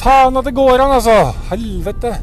Faen at det går an, altså! Helvete!